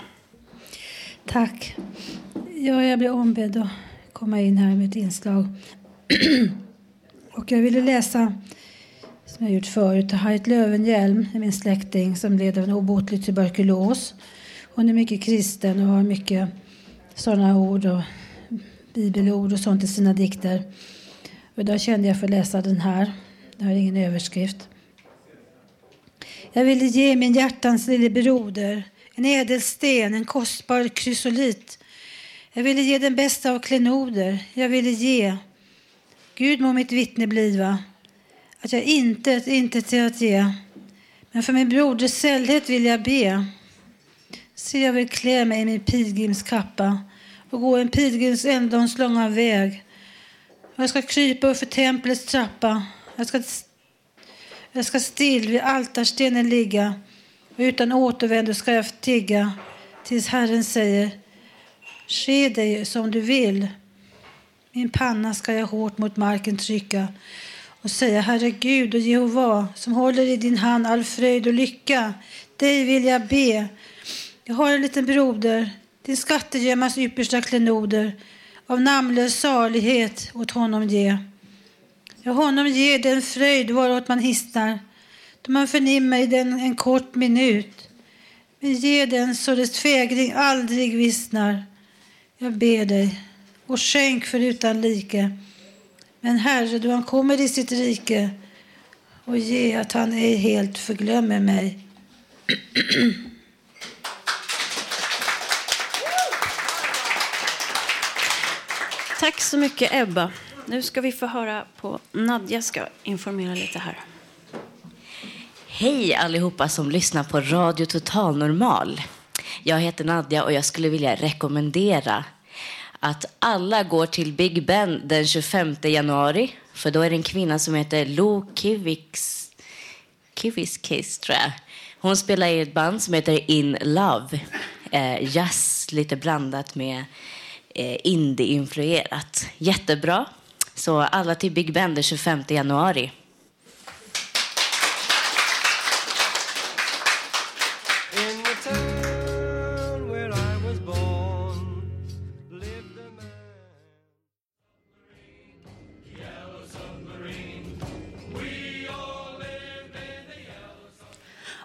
Tack. Ja, jag blev ombedd att komma in här med ett inslag. och jag ville läsa, som jag gjort förut, Harriet Lövenhjelm är min släkting som led av en obotlig tuberkulos. Hon är mycket kristen och har mycket sådana ord och bibelord och sånt i sina dikter. Och idag kände jag för att läsa den här. Det har ingen överskrift. Jag ville ge min hjärtans lille broder en ädelsten, en kostbar krysolit. Jag ville ge den bästa av klenoder. Jag ville ge. Gud må mitt vittne bliva att jag intet, inte till att ge. Men för min broders sällhet vill jag be. Se, jag vill klä mig i min pilgrimskappa och gå en pilgrims ändons långa väg. Jag ska krypa upp för templets trappa. Jag ska, jag ska still vid altarstenen ligga och utan återvändo ska jag tigga tills Herren säger Ske dig som du vill. Min panna ska jag hårt mot marken trycka och säga Herre Gud och Jehova som håller i din hand all fröjd och lycka. Dig vill jag be. Jag har en liten broder, din skattegömmas yppersta klenoder. Av namnlös salighet åt honom ge. Ja, honom ger den fröjd varåt man hissnar då man förnimmer i den en kort minut. Men ge den så dess fägring aldrig vissnar. Jag ber dig, och skänk förutan like. Men Herre, då han kommer i sitt rike och ge att han ej helt förglömmer mig. Tack så mycket, Ebba. Nu ska vi få höra på Nadja ska informera lite här. Hej allihopa som lyssnar på Radio Total Normal. Jag heter Nadja och jag skulle vilja rekommendera att alla går till Big Ben den 25 januari. För då är det en kvinna som heter Lo Kiviks, Kiviskis, tror jag. Hon spelar i ett band som heter In Love. Eh, jazz, lite blandat med eh, indie-influerat. Jättebra. Så alla till Big Ben den 25 januari.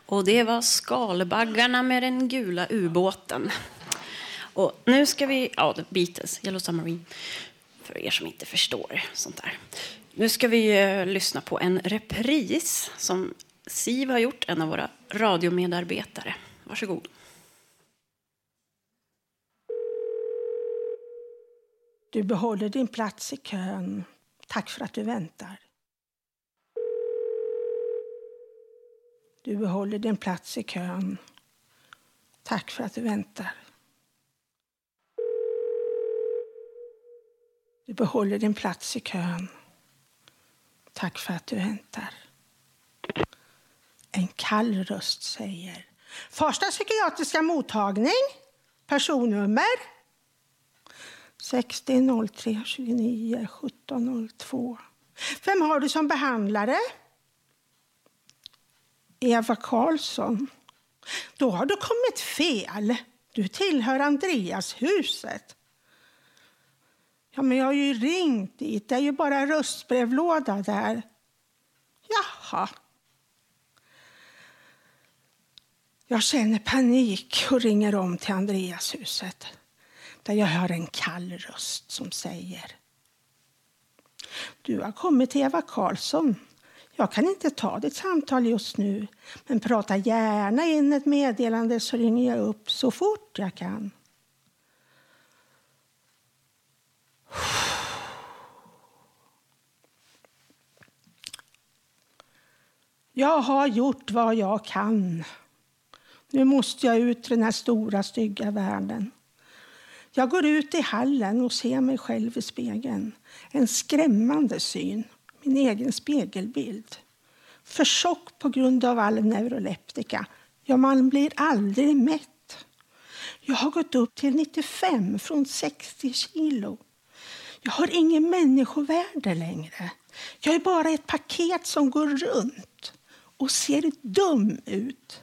Och det var skalbaggarna med den gula ubåten. Och nu ska vi, ja, Beatles, Yellow Submarine, för er som inte förstår sånt där. Nu ska vi uh, lyssna på en repris som Siv har gjort, en av våra radiomedarbetare. Varsågod. Du behåller din plats i kön. Tack för att du väntar. Du behåller din plats i kön. Tack för att du väntar. Du behåller din plats i kön. Tack för att du väntar. En kall röst säger Första psykiatriska mottagning. Personnummer 60 03 29 17 02. Vem har du som behandlare? Eva Karlsson. Då har du kommit fel. Du tillhör Andreashuset. Ja, men jag har ju ringt dit. Det är ju bara en röstbrevlåda där. Jaha. Jag känner panik och ringer om till Andreashuset där jag hör en kall röst som säger Du har kommit till Eva Karlsson. Jag kan inte ta ditt samtal just nu, men prata gärna in ett meddelande så ringer jag upp så fort jag kan. Jag har gjort vad jag kan. Nu måste jag ut i den här stora, stygga världen. Jag går ut i hallen och ser mig själv i spegeln. En skrämmande syn, min egen spegelbild. För tjock på grund av all neuroleptika. Ja, man blir aldrig mätt. Jag har gått upp till 95 från 60 kilo. Jag har ingen människovärde längre. Jag är bara ett paket som går runt och ser dum ut.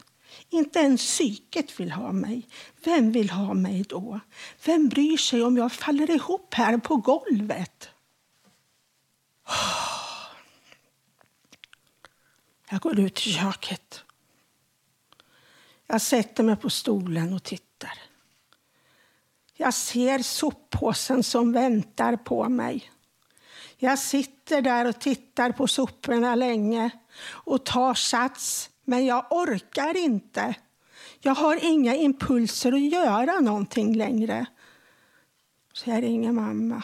Inte ens psyket vill ha mig. Vem vill ha mig då? Vem bryr sig om jag faller ihop här på golvet? Jag går ut i köket. Jag sätter mig på stolen och tittar. Jag ser soppåsen som väntar på mig. Jag sitter där och tittar på soporna länge och tar sats, men jag orkar inte. Jag har inga impulser att göra någonting längre. Så jag ringer mamma.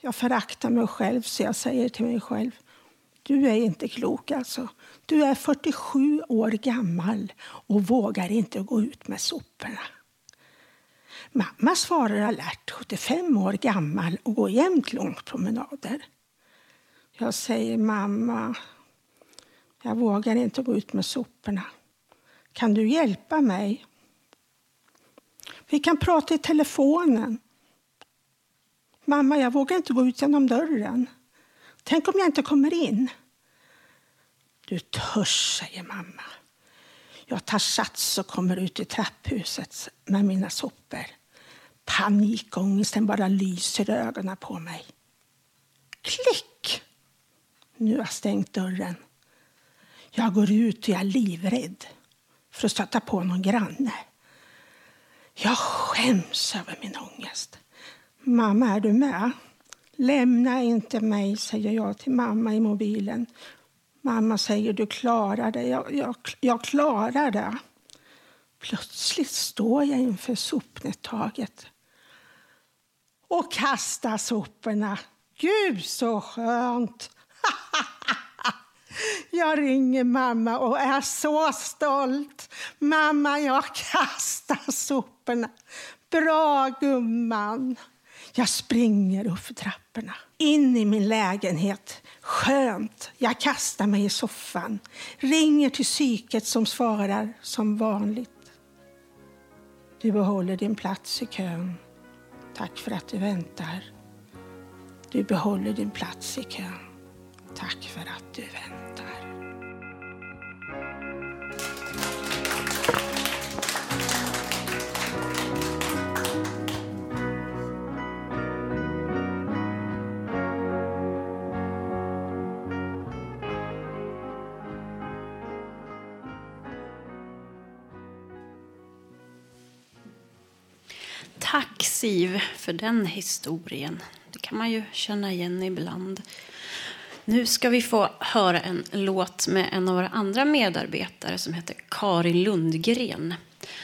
Jag föraktar mig själv, så jag säger till mig själv du är inte klok alltså. Du är 47 år gammal och vågar inte gå ut med soporna. Mamma svarar alert, 75 år gammal och går jämt långpromenader. Jag säger mamma, jag vågar inte gå ut med soporna. Kan du hjälpa mig? Vi kan prata i telefonen. Mamma, jag vågar inte gå ut genom dörren. Tänk om jag inte kommer in? Du törs, säger mamma. Jag tar sats och kommer ut i trapphuset med mina sopor. Panikångesten bara lyser i ögonen på mig. Klick! Nu har jag stängt dörren. Jag går ut och jag är livrädd för att stöta på någon granne. Jag skäms över min ångest. Mamma, är du med? Lämna inte mig, säger jag till mamma i mobilen. Mamma säger du klarar det. Jag, jag, jag klarar det. Plötsligt står jag inför sopnedtaget och kastar soporna. Gud, så skönt! Jag ringer mamma och är så stolt. Mamma, jag kastar soporna. Bra, gumman! Jag springer upp för trapporna, in i min lägenhet. Skönt. Jag kastar mig i soffan, ringer till psyket som svarar som vanligt. Du behåller din plats i kön. Tack för att du väntar. Du behåller din plats i kön. Tack för att du väntar. Tack för den historien. Det kan man ju känna igen ibland. Nu ska vi få höra en låt med en av våra andra medarbetare som heter Karin Lundgren.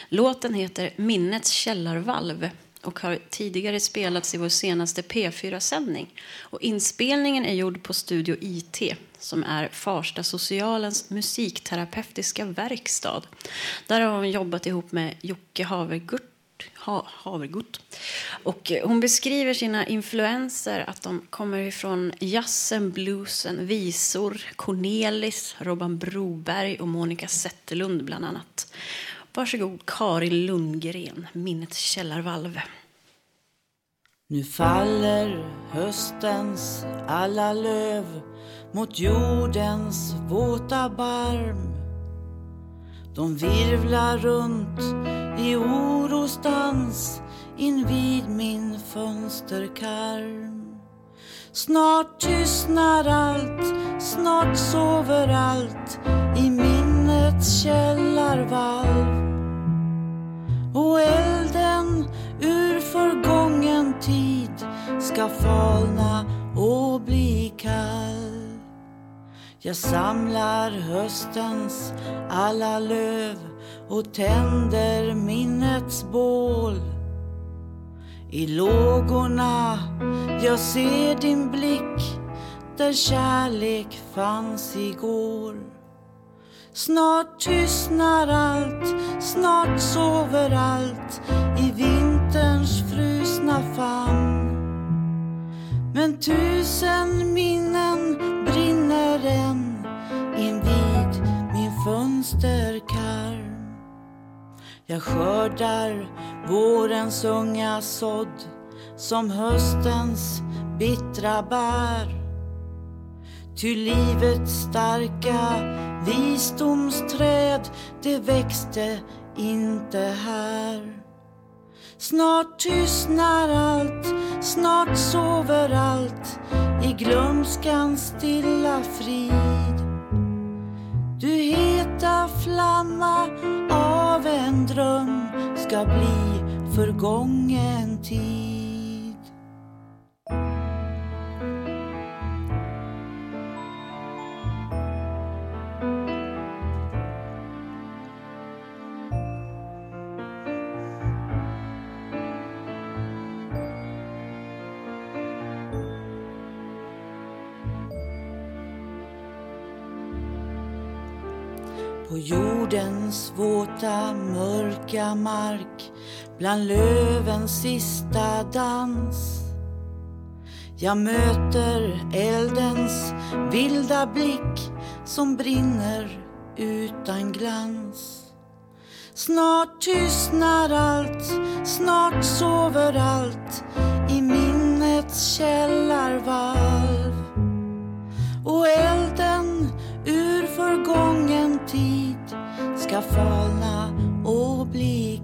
Låten heter Minnets källarvalv och har tidigare spelats i vår senaste P4-sändning. Och inspelningen är gjord på Studio IT som är Farsta socialens musikterapeutiska verkstad. Där har hon jobbat ihop med Jocke Havergurt ha. Och hon beskriver sina influenser, att de kommer ifrån jazzen, bluesen, visor, Cornelis, Robban Broberg och Monica Zetterlund bland annat. Varsågod Karin Lundgren, Minnets källarvalv. Nu faller höstens alla löv mot jordens våta barm. De virvlar runt i orostans invid min fönsterkarm. Snart tystnar allt, snart sover allt i minnets källarvalv. Och elden ur förgången tid ska falna och bli kall. Jag samlar höstens alla löv och tänder minnets bål. I lågorna jag ser din blick där kärlek fanns igår. Snart tystnar allt, snart sover allt i vinterns frusna famn. Men tusen minnen invid min fönsterkarm. Jag skördar vårens unga sådd som höstens bittra bär. Ty livets starka visdomsträd, det växte inte här. Snart tystnar allt, snart sover allt i glömskans stilla frid. Du heta flamma av en dröm ska bli förgången tid. På jordens våta mörka mark bland lövens sista dans. Jag möter eldens vilda blick som brinner utan glans. Snart tystnar allt, snart sover allt i minnets källarvalv. Och tid ska falna och bli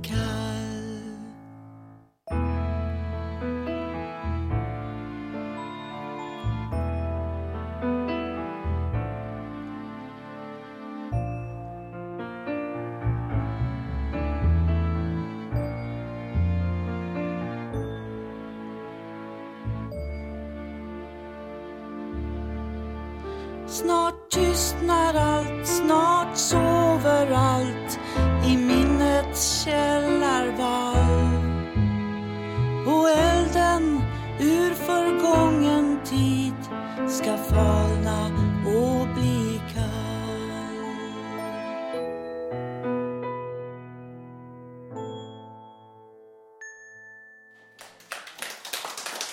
ska falna och bli kall.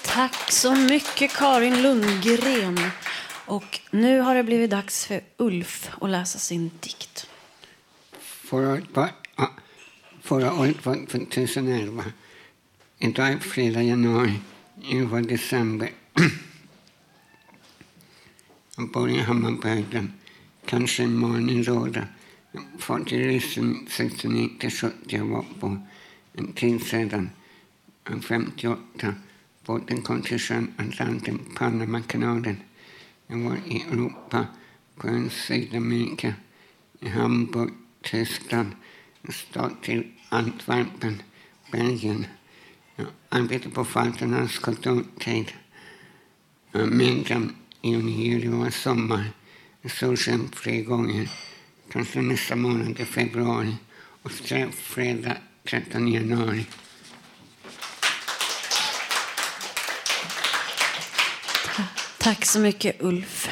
Tack så mycket Karin Lundgren. Och nu har det blivit dags för Ulf att läsa sin dikt. Förra året var, ja, förra året var 2011. Idag är fredag januari. Det var december. Jag bor i Hammarbyhöjden. Kanske imorgon i Råda. Far till ryssen 69-70. Jag var på en tid sedan. 58. Båten kom till sjön Atlanten, Panamakanalen. Jag var i Europa, på en Sydamerika, i Hamburg, Tyskland, en stad till Antwerpen, Belgien. Jag arbetade på Falternas kontortid. Middagen i juni, juli var sommar. Jag Solsken tre gånger. Kanske nästa månad i februari. Och strax fredag 13 januari. Tack så mycket Ulf.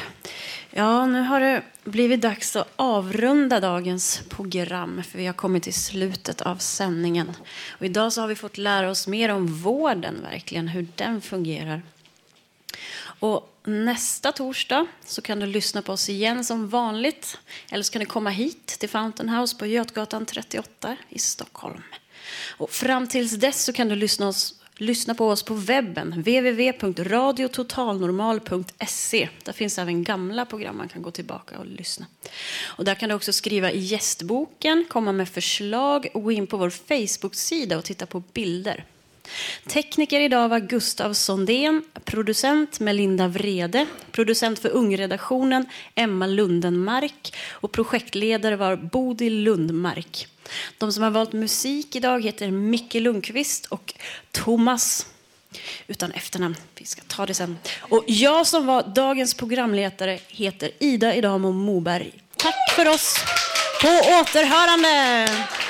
Ja, nu har det blivit dags att avrunda dagens program för vi har kommit till slutet av sändningen. Och idag så har vi fått lära oss mer om vården, verkligen, hur den fungerar. Och nästa torsdag så kan du lyssna på oss igen som vanligt. Eller så kan du komma hit till Fountain House på Götgatan 38 i Stockholm. Och fram tills dess så kan du lyssna, oss, lyssna på oss på webben, www.radiototalnormal.se. Där finns även gamla program man kan gå tillbaka och lyssna. Och där kan du också skriva i gästboken, komma med förslag och gå in på vår Facebook-sida och titta på bilder. Tekniker idag var Gustav Sondén, producent Melinda Vrede, producent för Ungredaktionen Emma Lundenmark och projektledare var Bodil Lundmark. De som har valt musik idag heter Micke Lundqvist och Thomas utan efternamn. Vi ska ta det sen. Och jag som var dagens programledare heter Ida Idamo Moberg. Tack för oss. På återhörande!